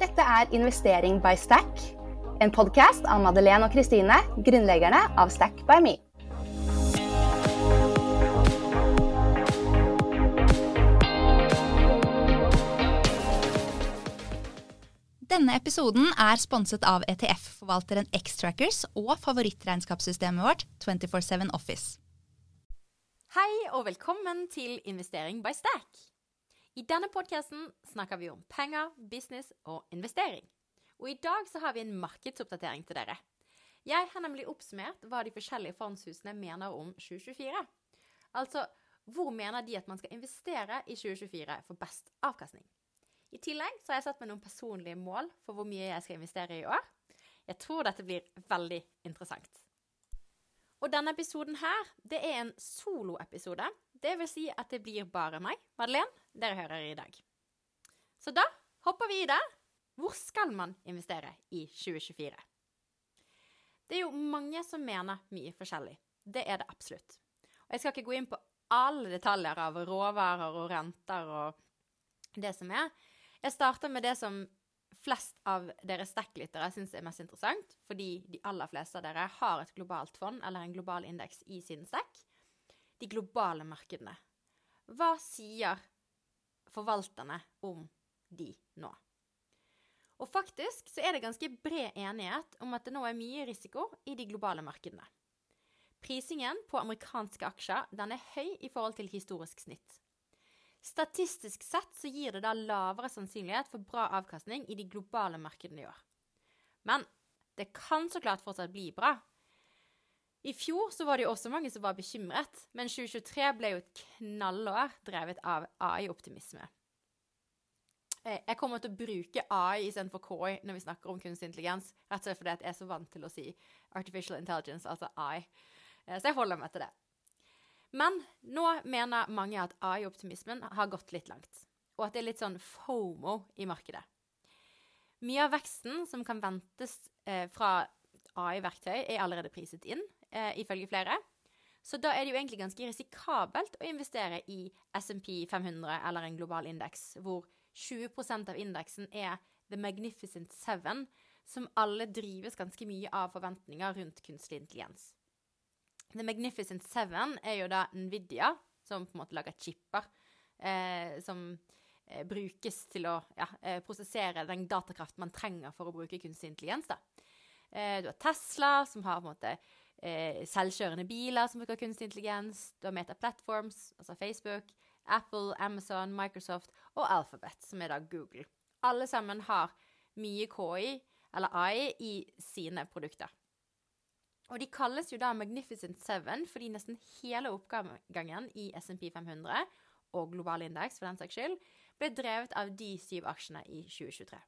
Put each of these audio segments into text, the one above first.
Dette er Investering by Stack, en podkast av Madeleine og Kristine, grunnleggerne av Stack by Me. Denne episoden er sponset av ETF-forvalteren Xtrackers og favorittregnskapssystemet vårt 247 Office. Hei og velkommen til Investering by Stack. I denne podkasten snakker vi om penger, business og investering. Og i dag så har vi en markedsoppdatering til dere. Jeg har nemlig oppsummert hva de forskjellige fondshusene mener om 2024. Altså, hvor mener de at man skal investere i 2024 for best avkastning? I tillegg så har jeg satt meg noen personlige mål for hvor mye jeg skal investere i år. Jeg tror dette blir veldig interessant. Og denne episoden her, det er en soloepisode. Det vil si at det blir bare meg, Madeleine, dere hører i dag. Så da hopper vi i det. Hvor skal man investere i 2024? Det er jo mange som mener mye forskjellig. Det er det absolutt. Og jeg skal ikke gå inn på alle detaljer av råvarer og renter og det som er. Jeg starter med det som flest av dere stack-lyttere syns er mest interessant, fordi de aller fleste av dere har et globalt fond eller en global indeks i sin stack. De globale markedene. Hva sier forvalterne om de nå? Og faktisk så er det ganske bred enighet om at det nå er mye risiko i de globale markedene. Prisingen på amerikanske aksjer den er høy i forhold til historisk snitt. Statistisk sett så gir det da lavere sannsynlighet for bra avkastning i de globale markedene i år. Men det kan så klart fortsatt bli bra. I fjor så var det jo også mange som var bekymret, men 2023 ble jo et knallår drevet av AI-optimisme. Eh, jeg kommer til å bruke AI istedenfor KI når vi snakker om kunstig intelligens, rett og slett fordi jeg er så vant til å si artificial intelligence, altså AI. Eh, så jeg holder meg til det. Men nå mener mange at AI-optimismen har gått litt langt, og at det er litt sånn FOMO i markedet. Mye av veksten som kan ventes eh, fra AI-verktøy, er allerede priset inn, eh, ifølge flere. Så da er det jo egentlig ganske risikabelt å investere i SMP 500 eller en global indeks, hvor 20% av indeksen er The Magnificent Seven, som alle drives ganske mye av forventninger rundt kunstig intelligens. The Magnificent Seven er jo da Nvidia, som på en måte lager chipper eh, som eh, brukes til å ja, eh, prosessere den datakraften man trenger for å bruke kunstig intelligens. da. Eh, du har Tesla, som har på en måte eh, selvkjørende biler som bruker kunstig intelligens. Du har Meta Platforms, altså Facebook, Apple, Amazon, Microsoft og Alphabet, som er da Google. Alle sammen har mye KI, eller AI, i sine produkter. Og de kalles jo da Magnificent Seven fordi nesten hele oppgangen i SMP 500 og global indeks for den saks skyld ble drevet av de syv aksjene i 2023.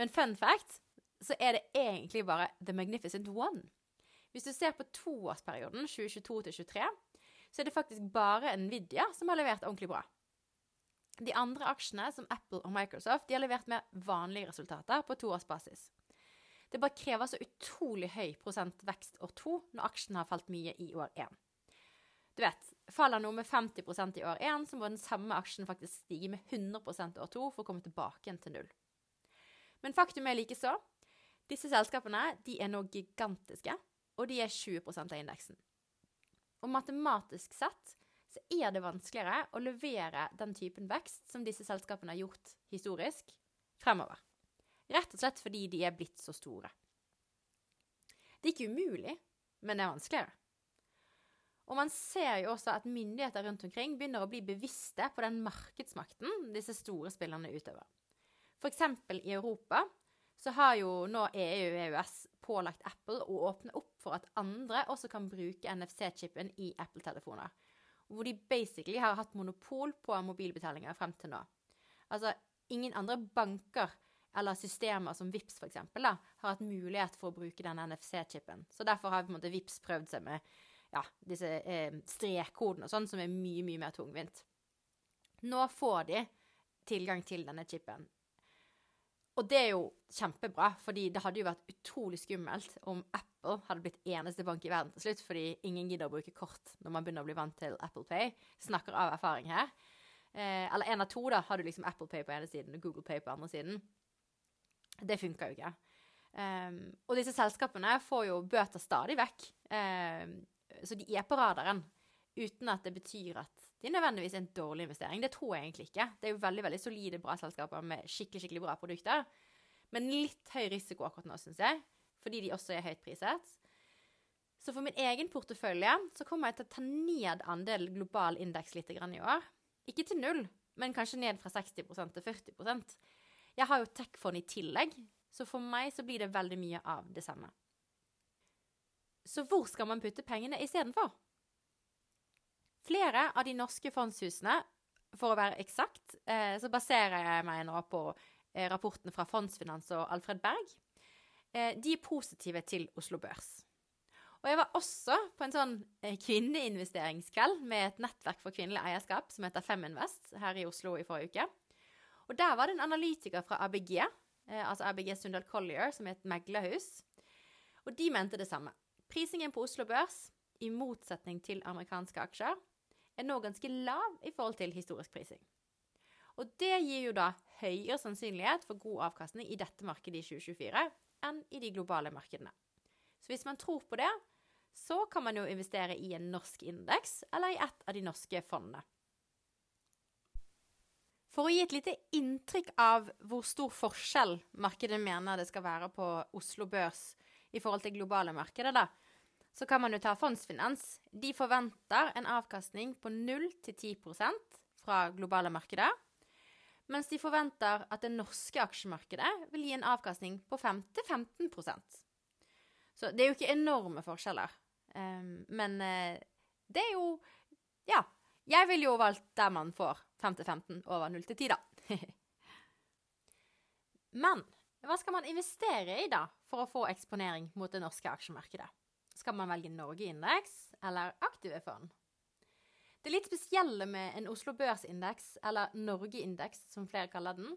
Men fun fact så er det egentlig bare The Magnificent One. Hvis du ser på toårsperioden 2022 2023, så er det faktisk bare Nvidia som har levert ordentlig bra. De andre aksjene, som Apple og Microsoft, de har levert mer vanlige resultater på toårsbasis. Det bare krever så utrolig høy prosent vekst år to når aksjen har falt mye i år én. Du vet, faller noe med 50% i år én, så må den samme aksjen faktisk stige med 100 år to for å komme tilbake igjen til null. Men faktum er likeså. Disse selskapene de er nå gigantiske, og de er 20 av indeksen. Og matematisk sett så er det vanskeligere å levere den typen vekst som disse selskapene har gjort historisk, fremover. Rett og slett fordi de er blitt så store. Det er ikke umulig, men det er vanskeligere. Og man ser jo også at myndigheter rundt omkring begynner å bli bevisste på den markedsmakten disse store spillerne utøver. F.eks. i Europa så har jo nå EU og EØS pålagt Apple å åpne opp for at andre også kan bruke NFC-chipen i Apple-telefoner. Hvor de basically har hatt monopol på mobilbetalinger frem til nå. Altså, ingen andre banker eller systemer som VIPS for da, har hatt mulighet for å bruke den NFC-chipen. Så derfor har på en måte VIPS prøvd seg med ja, disse eh, strekkodene og sånn, som er mye, mye mer tungvint. Nå får de tilgang til denne chipen. Og det er jo kjempebra, fordi det hadde jo vært utrolig skummelt om Apple hadde blitt eneste bank i verden til slutt, fordi ingen gidder å bruke kort når man begynner å bli vant til Apple Pay. Snakker av erfaring her. Eh, eller én av to, da, har du liksom Apple Pay på ene siden og Google Pay på andre siden. Det funker jo ikke. Um, og disse selskapene får jo bøter stadig vekk. Um, så de er på radaren uten at det betyr at de nødvendigvis er en dårlig investering. Det tror jeg egentlig ikke. Det er jo veldig veldig solide, bra selskaper med skikkelig skikkelig bra produkter. Men litt høy risiko akkurat nå, syns jeg, fordi de også er høyt priset. Så for min egen portefølje så kommer jeg til å ta ned andel global indeks litt i år. Ikke til null, men kanskje ned fra 60% til 40% Jeg har jo tech-fond i tillegg, så for meg så blir det veldig mye av det samme. Så hvor skal man putte pengene istedenfor? Flere av de norske fondshusene, for å være eksakt, eh, så baserer jeg meg nå på eh, rapporten fra Fondsfinans og Alfred Berg. Eh, de er positive til Oslo Børs. Og jeg var også på en sånn kvinneinvesteringskveld med et nettverk for kvinnelig eierskap som heter Feminvest her i Oslo i forrige uke. Og der var det en analytiker fra ABG, altså ABG Sundal Collier, som er et meglerhus. Og de mente det samme. Prisingen på Oslo Børs, i motsetning til amerikanske aksjer, er nå ganske lav i forhold til historisk prising. Og det gir jo da høyere sannsynlighet for god avkastning i dette markedet i 2024 enn i de globale markedene. Så hvis man tror på det, så kan man jo investere i en norsk indeks eller i et av de norske fondene. For å gi et lite inntrykk av hvor stor forskjell markedet mener det skal være på Oslo Børs i forhold til globale markeder, da, så kan man jo ta fondsfinans. De forventer en avkastning på 0-10% fra globale markeder. Mens de forventer at det norske aksjemarkedet vil gi en avkastning på 5-15% Så det er jo ikke enorme forskjeller. Um, men uh, det er jo Ja. Jeg ville jo valgt der man får 5-15 over 0-10, da. men hva skal man investere i da for å få eksponering mot det norske aksjemarkedet? Skal man velge Norge-indeks eller aktive fond? Det litt spesielle med en Oslo Børs-indeks, eller Norge-indeks som flere kaller den,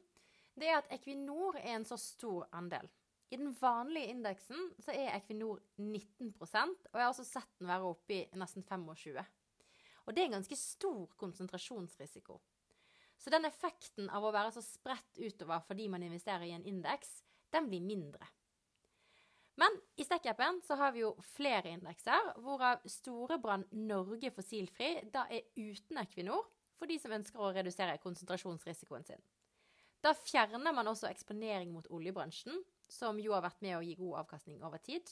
det er at Equinor er en så stor andel. I den vanlige indeksen så er Equinor 19 og jeg har også sett den være oppe i nesten 25 Og det er en ganske stor konsentrasjonsrisiko. Så den effekten av å være så spredt utover fordi man investerer i en indeks, den blir mindre. Men i Stekkappen så har vi jo flere indekser, hvorav Storebrann Norge fossilfri da er uten Equinor for de som ønsker å redusere konsentrasjonsrisikoen sin. Da fjerner man også eksponering mot oljebransjen, som jo har vært med å gi god avkastning over tid.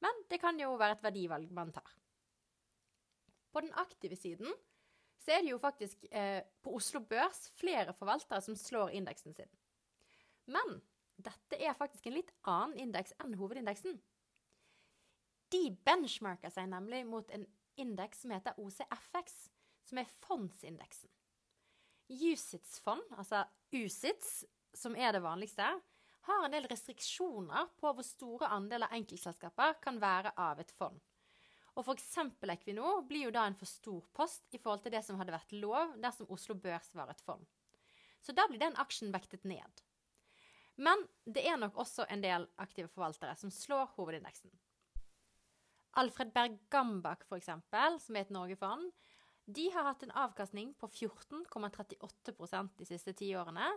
Men det kan jo være et verdivalg man tar. På den aktive siden så er det jo faktisk eh, på Oslo Børs flere forvaltere som slår indeksen sin. Men dette er faktisk en litt annen indeks enn hovedindeksen. De benchmarker seg nemlig mot en indeks som heter OCFX, som er fondsindeksen. USITS-fond, altså USITS, som er det vanligste, har en del restriksjoner på hvor store andeler enkeltselskaper kan være av et fond. Og f.eks. Equinor blir jo da en for stor post i forhold til det som hadde vært lov dersom Oslo Børs var et fond. Så da blir den aksjen vektet ned. Men det er nok også en del aktive forvaltere som slår hovedindeksen. Alfred Berg Gambak, f.eks., som er et Norge-fond, de har hatt en avkastning på 14,38% de siste ti årene,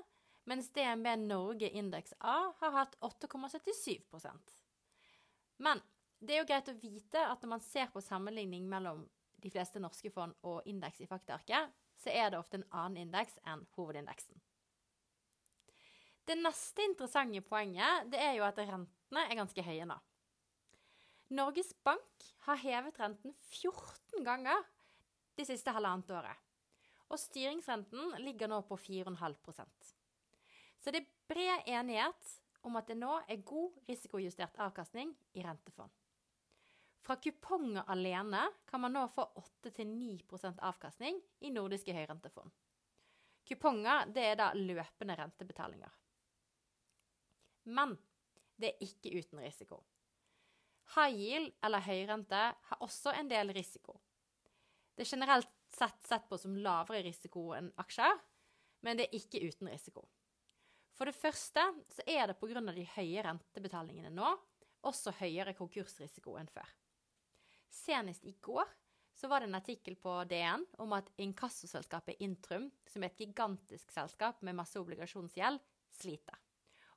mens DNB Norge Indeks A har hatt 8,77% Men det er jo greit å vite at når man ser på sammenligning mellom de fleste norske fond og indeks i faktaarket, så er det ofte en annen indeks enn hovedindeksen. Det neste interessante poenget det er jo at rentene er ganske høye nå. Norges Bank har hevet renten 14 ganger de siste halvannet året. Og styringsrenten ligger nå på 4,5% Så det er bred enighet om at det nå er god risikojustert avkastning i rentefond. Fra kuponger alene kan man nå få 8-9% avkastning i nordiske høyrentefond. Kuponger det er da løpende rentebetalinger. Men det er ikke uten risiko. High yield eller høyrente har også en del risiko. Det er generelt sett sett på som lavere risiko enn aksjer, men det er ikke uten risiko. For det første så er det pga. de høye rentebetalingene nå også høyere konkursrisiko enn før. Senest i går så var det en artikkel på DN om at inkassoselskapet Intrum, som er et gigantisk selskap med masse obligasjonsgjeld, sliter.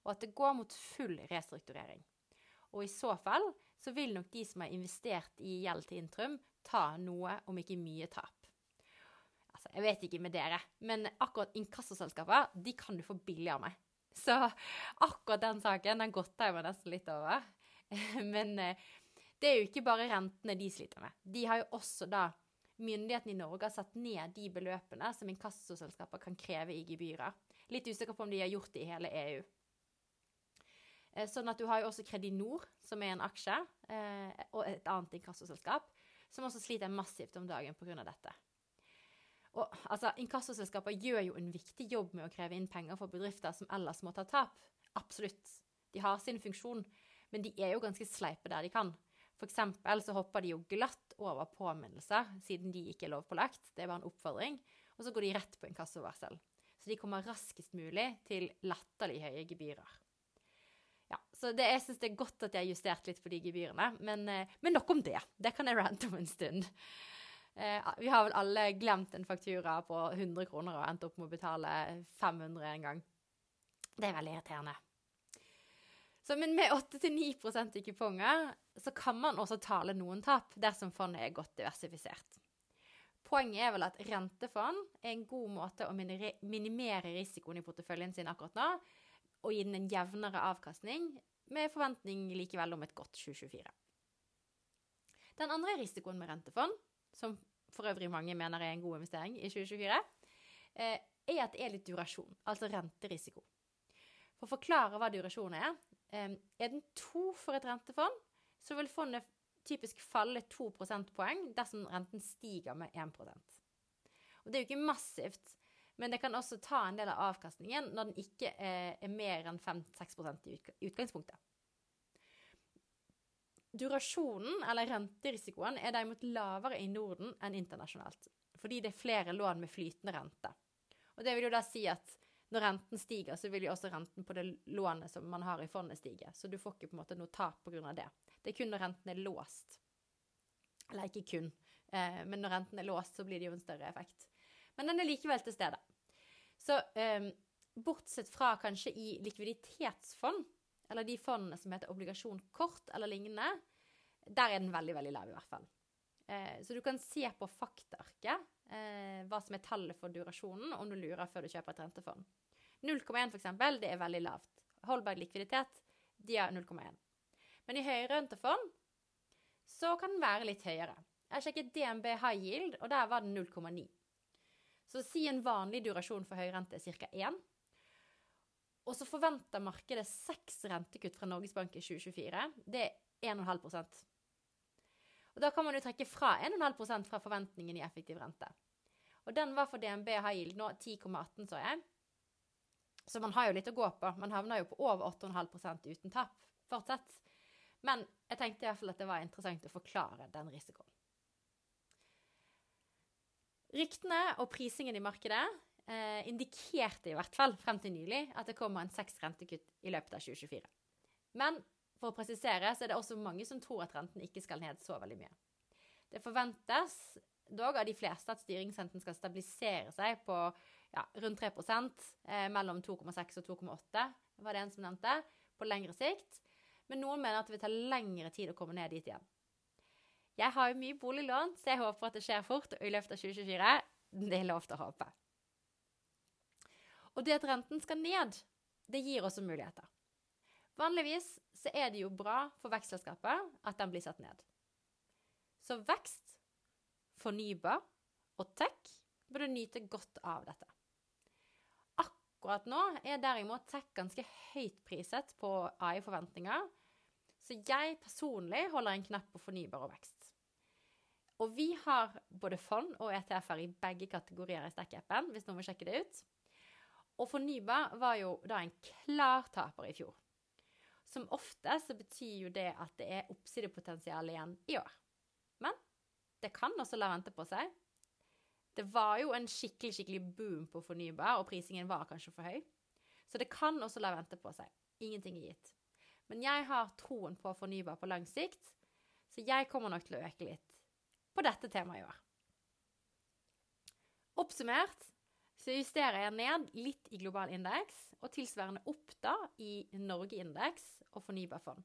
Og at det går mot full restrukturering. Og i så fall så vil nok de som har investert i gjeld til Intrum, ta noe, om ikke mye, tap. Altså, jeg vet ikke med dere, men akkurat inkassoselskaper, de kan du få billig av meg. Så akkurat den saken, den godta jeg meg nesten litt over. Men eh, det er jo ikke bare rentene de sliter med. De har jo også da Myndighetene i Norge har satt ned de beløpene som inkassoselskaper kan kreve i gebyrer. Litt usikker på om de har gjort det i hele EU. Eh, sånn at du har jo også Kredinor, som er en aksje, eh, og et annet inkassoselskap, som også sliter massivt om dagen pga. dette. Og altså, Inkassoselskaper gjør jo en viktig jobb med å kreve inn penger for bedrifter som ellers må ta tap. Absolutt. De har sin funksjon, men de er jo ganske sleipe der de kan. For eksempel så hopper de jo glatt over påminnelser, siden de ikke er lovpålagt. Det er bare en oppfordring. Og så går de rett på inkassovarsel. Så de kommer raskest mulig til latterlig høye gebyrer. Så det, jeg syns det er godt at jeg har justert litt på de gebyrene. Men, eh, men nok om det. Det kan jeg rante om en stund. Eh, vi har vel alle glemt en faktura på 100 kroner og endt opp med å betale 500 en gang. Det er veldig irriterende. Så, men med 8-9% i kuponger så kan man også tale noen tap dersom fondet er godt diversifisert. Poenget er vel at rentefond er en god måte å minimere risikoen i porteføljen sin akkurat nå, og gi den en jevnere avkastning, med forventning likevel om et godt 2024. Den andre risikoen med rentefond, som for øvrig mange mener er en god investering i 2024, eh, er at det er litt durasjon, altså renterisiko. For å forklare hva durasjon er, er den to for et rentefond, så vil fondet typisk falle 2 prosentpoeng dersom renten stiger med 1% Og Det er jo ikke massivt, men det kan også ta en del av avkastningen når den ikke er, er mer enn 5-6 i utgangspunktet. Durasjonen, eller renterisikoen, er derimot lavere i Norden enn internasjonalt, fordi det er flere lån med flytende rente. Og Det vil jo da si at når renten stiger, så vil jo også renten på det lånet som man har i fondet, stige. Så du får ikke på en måte noe tap pga. det. Det er kun når renten er låst. Eller ikke kun, eh, men når renten er låst, så blir det jo en større effekt. Men den er likevel til stede. Så eh, bortsett fra kanskje i likviditetsfond, eller de fondene som heter obligasjonkort eller lignende, der er den veldig, veldig lav i hvert fall. Eh, så du kan se på faktaarket eh, hva som er tallet for durasjonen, om du lurer før du kjøper et rentefond. 0,1 f.eks., det er veldig lavt. Holdbar likviditet, de har 0,1. Men i høyrentefond så kan den være litt høyere. Jeg sjekket DNB high yield, og der var den 0,9. Så si en vanlig durasjon for høyrente er ca. 1. Og så forventer markedet seks rentekutt fra Norges Bank i 2024. Det er 1,5% Og Da kan man jo trekke fra 1,5% fra forventningen i effektiv rente. Og den var for DNB high yield nå 10,18, så jeg. Så man har jo litt å gå på. Man havner jo på over 8,5 uten tap fortsatt. Men jeg tenkte i hvert fall at det var interessant å forklare den risikoen. Ryktene og prisingen i markedet eh, indikerte i hvert fall frem til nylig at det kommer en seks rentekutt i løpet av 2024. Men for å presisere så er det også mange som tror at renten ikke skal ned så veldig mye. Det forventes dog av de fleste at styringsrenten skal stabilisere seg på ja, rundt 3 eh, mellom 2,6 og 2,8, var det en som nevnte, på lengre sikt. Men noen mener at det vil ta lengre tid å komme ned dit igjen. Jeg har jo mye boliglån, så jeg håper at det skjer fort og i løpet av 2024. Det er lov til å håpe. Og det at renten skal ned, det gir også muligheter. Vanligvis så er det jo bra for vekstselskapet at den blir satt ned. Så vekst, fornybar og tech burde nyte godt av dette. Akkurat nå er derimot tech ganske høyt priset på AI-forventninger, så jeg personlig holder en knapp på fornybar og vekst. Og vi har både fond og ETF-er i begge kategorier i Stack-appen, hvis noen vil sjekke det ut. Og fornybar var jo da en klar taper i fjor. Som ofte så betyr jo det at det er oppsidepotensial igjen i år. Men det kan også la vente på seg. Det var jo en skikkelig skikkelig boom på fornybar, og prisingen var kanskje for høy. Så det kan også la vente på seg. Ingenting er gitt. Men jeg har troen på fornybar på lang sikt, så jeg kommer nok til å øke litt på dette temaet i år. Oppsummert så justerer jeg ned litt i global indeks, og tilsvarende opp da i Norge-indeks og fornybarfond.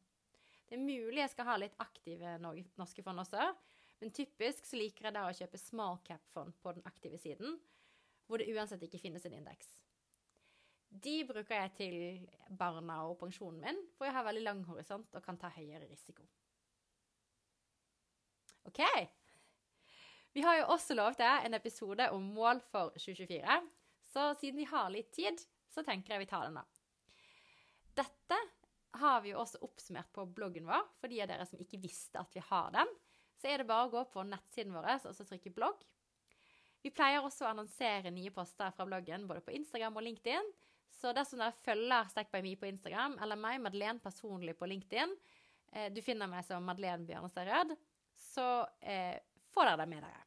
Det er mulig jeg skal ha litt aktive norske fond også, men typisk så liker jeg da å kjøpe small cap-fond på den aktive siden, hvor det uansett ikke finnes en indeks. De bruker jeg til barna og pensjonen min, for jeg har veldig lang horisont og kan ta høyere risiko. OK. Vi har jo også lovt deg en episode om mål for 2024, så siden vi har litt tid, så tenker jeg vi tar den da. Dette har vi jo også oppsummert på bloggen vår, for de av dere som ikke visste at vi har den. Så er det bare å gå på nettsiden vår og så trykke blogg. Vi pleier også å annonsere nye poster fra bloggen både på Instagram og LinkedIn. Så dersom dere følger Stack by me på Instagram, eller meg, Madeleine personlig på LinkedIn, eh, du finner meg som Madeleine Bjørnestad Rød, så eh, får dere det med dere.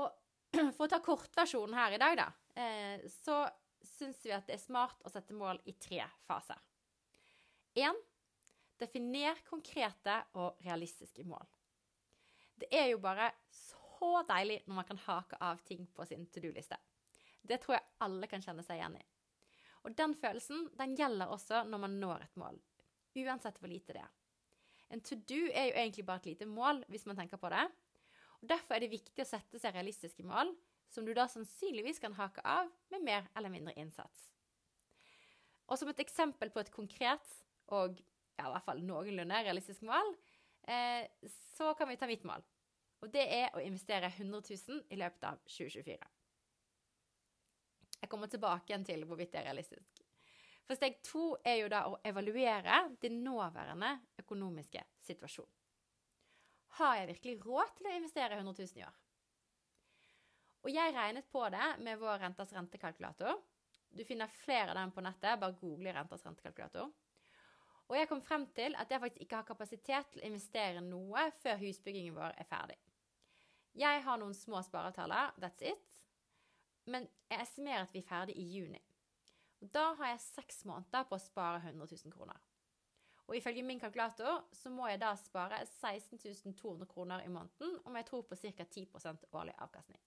Og for å ta kortversjonen her i dag, da, eh, så syns vi at det er smart å sette mål i tre faser. 1. Definer konkrete og realistiske mål. Det er jo bare så deilig når man kan hake av ting på sin to do-liste. Det tror jeg alle kan kjenne seg igjen i. Og den følelsen den gjelder også når man når et mål, uansett hvor lite det er. En to do er jo egentlig bare et lite mål, hvis man tenker på det. Og Derfor er det viktig å sette seg realistiske mål, som du da sannsynligvis kan hake av med mer eller mindre innsats. Og som et eksempel på et konkret og ja, i hvert fall noenlunde realistisk mål, eh, så kan vi ta mitt mål. Og det er å investere 100 000 i løpet av 2024. Jeg kommer tilbake igjen til hvorvidt det er realistisk. For steg to er jo da å evaluere din nåværende økonomiske situasjon. Har jeg virkelig råd til å investere 100 000 i år? Og jeg regnet på det med vår rentas rentekalkulator. Du finner flere av dem på nettet. Bare google rentas rentekalkulator. Og jeg kom frem til at jeg faktisk ikke har kapasitet til å investere noe før husbyggingen vår er ferdig. Jeg har noen små spareavtaler, that's it. Men jeg estimerer at vi er ferdig i juni. Da har jeg seks måneder på å spare 100 000 kroner. Og ifølge min kalkulator så må jeg da spare 16 200 kroner i måneden om jeg tror på ca. 10% årlig avkastning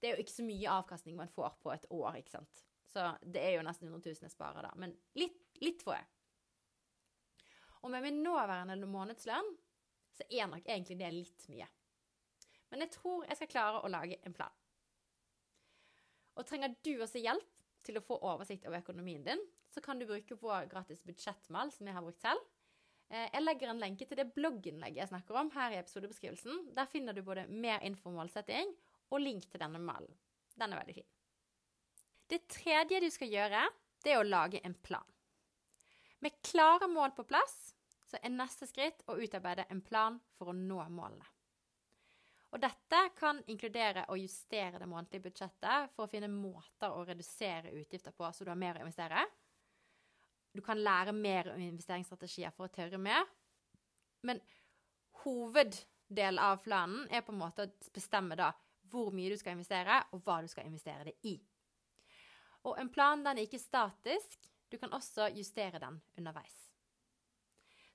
det er jo ikke så mye avkastning man får på et år, ikke sant. Så det er jo nesten 100 000 jeg sparer da. Men litt, litt får jeg. Og med min nåværende månedslønn så er nok egentlig det litt mye. Men jeg tror jeg skal klare å lage en plan. Og trenger du også hjelp til å få oversikt over økonomien din, så kan du bruke vår gratis budsjettmal som jeg har brukt selv. Eh, jeg legger en lenke til det blogginnlegget jeg snakker om her i episodebeskrivelsen. Der finner du både mer info om målsetting og link til denne malen. Den er veldig fin. Det tredje du skal gjøre, det er å lage en plan. Med klare mål på plass så er neste skritt å utarbeide en plan for å nå målene. Og dette kan inkludere å justere det månedlige budsjettet for å finne måter å redusere utgifter på så du har mer å investere. Du kan lære mer om investeringsstrategier for å tørre mer. Men hoveddelen av planen er på en måte å bestemme da hvor mye du skal investere, og hva du skal investere det i. Og en plan den er ikke statisk. Du kan også justere den underveis.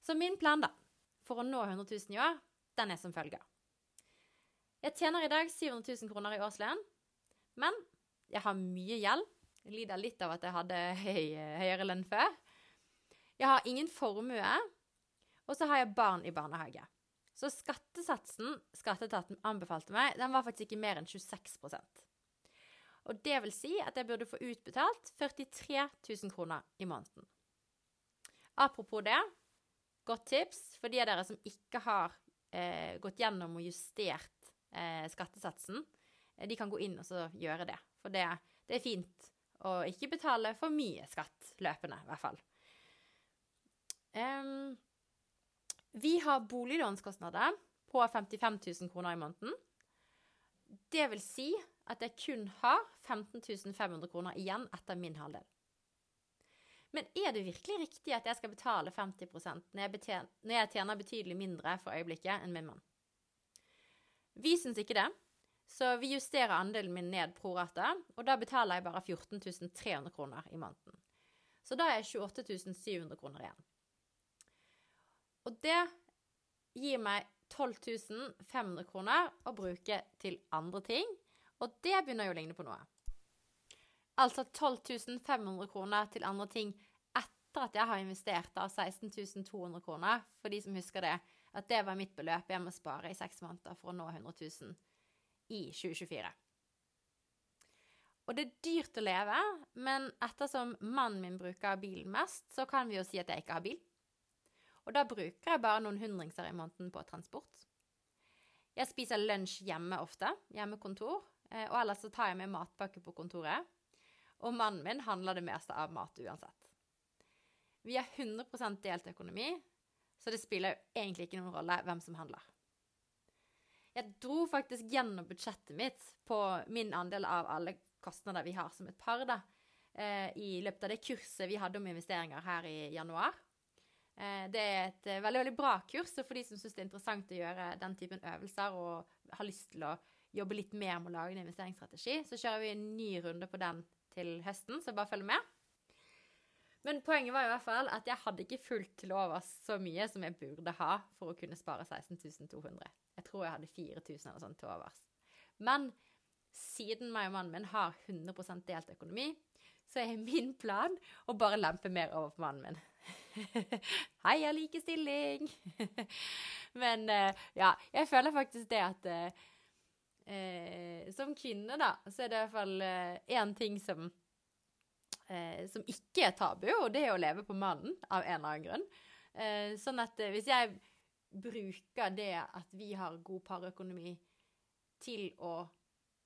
Så min plan da, for å nå 100 000 i år, den er som følger. Jeg tjener i dag 700 000 kroner i årslønn, men jeg har mye gjeld. Jeg lider litt av at jeg hadde høy, høyere lønn før. Jeg har ingen formue, og så har jeg barn i barnehage. Så skattesatsen skatteetaten anbefalte meg, den var faktisk ikke mer enn 26% Og det vil si at jeg burde få utbetalt 43 000 kroner i måneden. Apropos det, godt tips for de av dere som ikke har eh, gått gjennom og justert eh, skattesatsen. Eh, de kan gå inn og gjøre det. For det, det er fint å ikke betale for mye skatt løpende, i hvert fall. Um, vi har boliglånskostnader på 55 000 kroner i måneden. Det vil si at jeg kun har 15 500 kroner igjen etter min halvdel. Men er det virkelig riktig at jeg skal betale 50 når jeg, betjener, når jeg tjener betydelig mindre for øyeblikket enn min mann? Vi syns ikke det, så vi justerer andelen min ned pro rata, og da betaler jeg bare 14 300 kroner i måneden. Så da er jeg 28 700 kroner igjen. Og det gir meg 12 500 kroner å bruke til andre ting. Og det begynner jo å ligne på noe. Altså 12 500 kroner til andre ting etter at jeg har investert da 16 200 kroner, for de som husker det, at det var mitt beløp jeg må spare i seks måneder for å nå 100 000 i 2024. Og det er dyrt å leve, men ettersom mannen min bruker bilen mest, så kan vi jo si at jeg ikke har bil. Og da bruker jeg bare noen hundringser i måneden på transport. Jeg spiser lunsj hjemme ofte, hjemmekontor, eh, og ellers så tar jeg med matpakke på kontoret. Og mannen min handler det meste av mat uansett. Vi har 100% delt økonomi, så det spiller jo egentlig ikke noen rolle hvem som handler. Jeg dro faktisk gjennom budsjettet mitt på min andel av alle kostnader vi har som et par, da, eh, i løpet av det kurset vi hadde om investeringer her i januar. Eh, det er et eh, veldig, veldig bra kurs, og for de som syns det er interessant å gjøre den typen øvelser og har lyst til å jobbe litt mer med å lage en investeringsstrategi, så kjører vi en ny runde på den til høsten, så bare følg med. Men poenget var i hvert fall at jeg hadde ikke fulgt til over så mye som jeg burde ha for å kunne spare 16 200. Jeg tror jeg hadde 4000 eller sånn til overs. Men siden meg og mannen min har 100% delt økonomi, så er min plan å bare lempe mer over på mannen min. Heia likestilling! Men uh, ja, jeg føler faktisk det at uh, uh, Som kvinne, da, så er det i hvert fall én ting som som ikke er tabu, og det er å leve på mannen, av en eller annen grunn. sånn at hvis jeg bruker det at vi har god parøkonomi, til å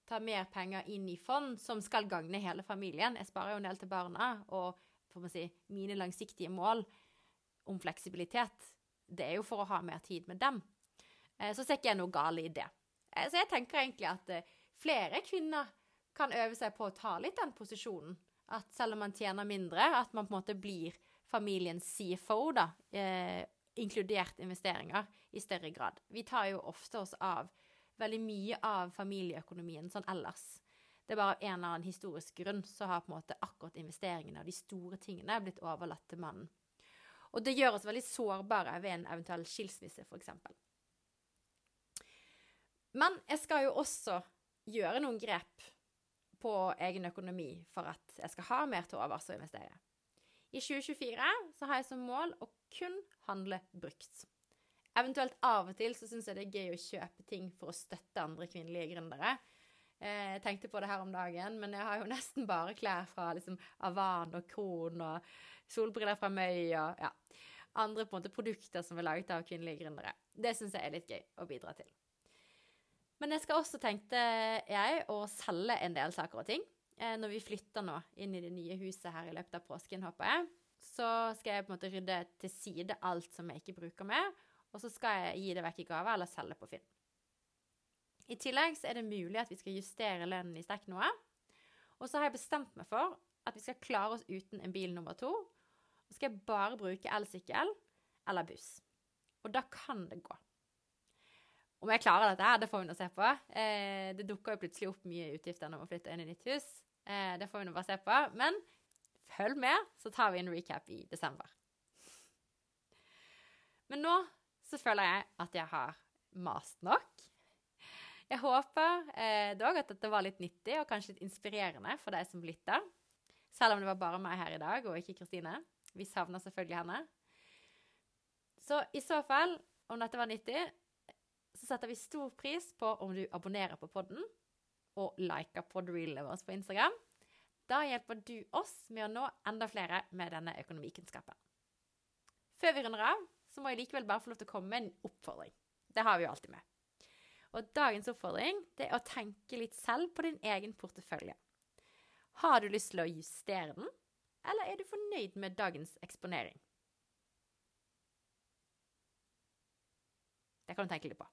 ta mer penger inn i fond som skal gagne hele familien Jeg sparer jo en del til barna, og si, mine langsiktige mål om fleksibilitet, det er jo for å ha mer tid med dem. Eh, så ser ikke jeg noe galt i det. Eh, så jeg tenker egentlig at eh, flere kvinner kan øve seg på å ta litt den posisjonen. At selv om man tjener mindre, at man på en måte blir familiens CFO, da, inkludert investeringer, i større grad. Vi tar jo ofte oss av veldig mye av familieøkonomien sånn ellers. Det er bare av en eller annen historisk grunn så har på en måte akkurat investeringene og de store tingene blitt overlatt til mannen. Og det gjør oss veldig sårbare ved en eventuell skilsmisse, f.eks. Men jeg skal jo også gjøre noen grep på egen økonomi for at jeg skal ha mer til overs å investere. I 2024 så har jeg som mål å kun handle brukt. Eventuelt av og til så syns jeg det er gøy å kjøpe ting for å støtte andre kvinnelige gründere. Eh, jeg tenkte på det her om dagen, men jeg har jo nesten bare klær fra liksom Avan og Kron og solbriller fra Møy og ja, andre på en måte produkter som er laget av kvinnelige gründere. Det syns jeg er litt gøy å bidra til. Men jeg skal også, tenkte jeg, å selge en del saker og ting. Eh, når vi flytter nå inn i det nye huset her i løpet av påsken, håper jeg, så skal jeg på en måte rydde til side alt som jeg ikke bruker mer, og så skal jeg gi det vekk i gave eller selge på Finn. I tillegg så er det mulig at vi skal justere lønnen i Stekk noe. Og så har jeg bestemt meg for at vi skal klare oss uten en bil nummer to. Og skal jeg bare bruke elsykkel eller buss. Og da kan det gå. Om jeg klarer dette, her, det får vi nå se på. Eh, det dukker jo plutselig opp mye utgifter når man flytter inn i nytt hus. Eh, det får vi nå bare se på. Men følg med, så tar vi en recap i desember. Men nå så føler jeg at jeg har mast nok. Jeg håper eh, dog at dette var litt nyttig og kanskje litt inspirerende for deg som lytter. Selv om det var bare meg her i dag, og ikke Kristine. Vi savner selvfølgelig henne. Så i så fall, om dette var nyttig, så setter vi stor pris på om du abonnerer på podden og liker podreelene våre på Instagram. Da hjelper du oss med å nå enda flere med denne økonomikunnskapen. Før vi runder av, så må jeg likevel bare få lov til å komme med en oppfordring. Det har vi jo alltid med. Og dagens oppfordring det er å tenke litt selv på din egen portefølje. Har du lyst til å justere den, eller er du fornøyd med dagens eksponering? Det kan du tenke litt på.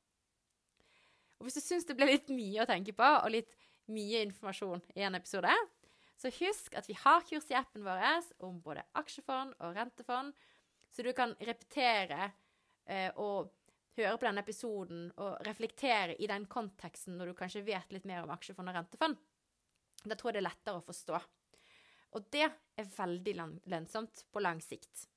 Og hvis du syns det ble litt mye å tenke på, og litt mye informasjon i en episode, så husk at vi har kurs i appen vår om både aksjefond og rentefond, så du kan repetere eh, og høre på denne episoden og reflektere i den konteksten når du kanskje vet litt mer om aksjefond og rentefond. Da tror jeg det er lettere å forstå. Og det er veldig lønnsomt på lang sikt.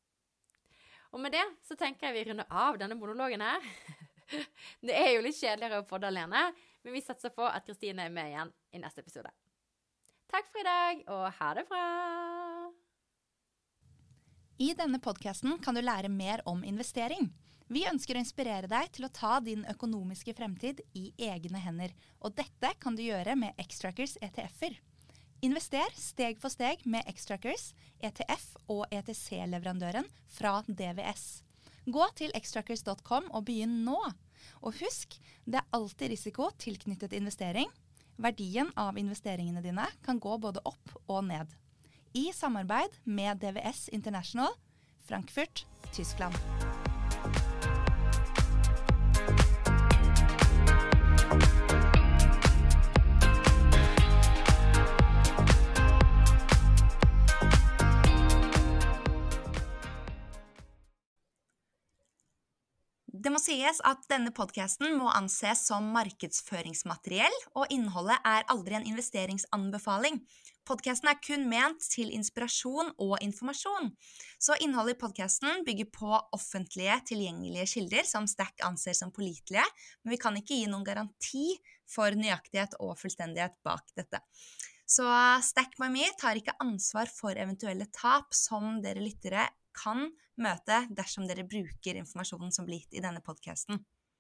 Og med det så tenker jeg vi runder av denne monologen her. det er jo litt kjedeligere å få det alene, Men vi satser på at Kristine er med igjen i neste episode. Takk for i dag, og ha det bra! I denne podkasten kan du lære mer om investering. Vi ønsker å inspirere deg til å ta din økonomiske fremtid i egne hender. Og dette kan du gjøre med Xtrackers ETF-er. Invester steg for steg med Xtrackers, ETF og ETC-leverandøren fra DVS. Gå til xtrackers.com og begynn nå. Og husk, det er alltid risiko tilknyttet investering. Verdien av investeringene dine kan gå både opp og ned i samarbeid med DVS International, Frankfurt, Tyskland. Sies at denne podkasten må anses som markedsføringsmateriell, og innholdet er aldri en investeringsanbefaling. Podkasten er kun ment til inspirasjon og informasjon. Så innholdet i podkasten bygger på offentlige, tilgjengelige kilder som Stack anser som pålitelige, men vi kan ikke gi noen garanti for nøyaktighet og fullstendighet bak dette. Så Stack by me tar ikke ansvar for eventuelle tap som dere lyttere kan møte dersom dere bruker informasjonen som blir gitt i denne podkasten.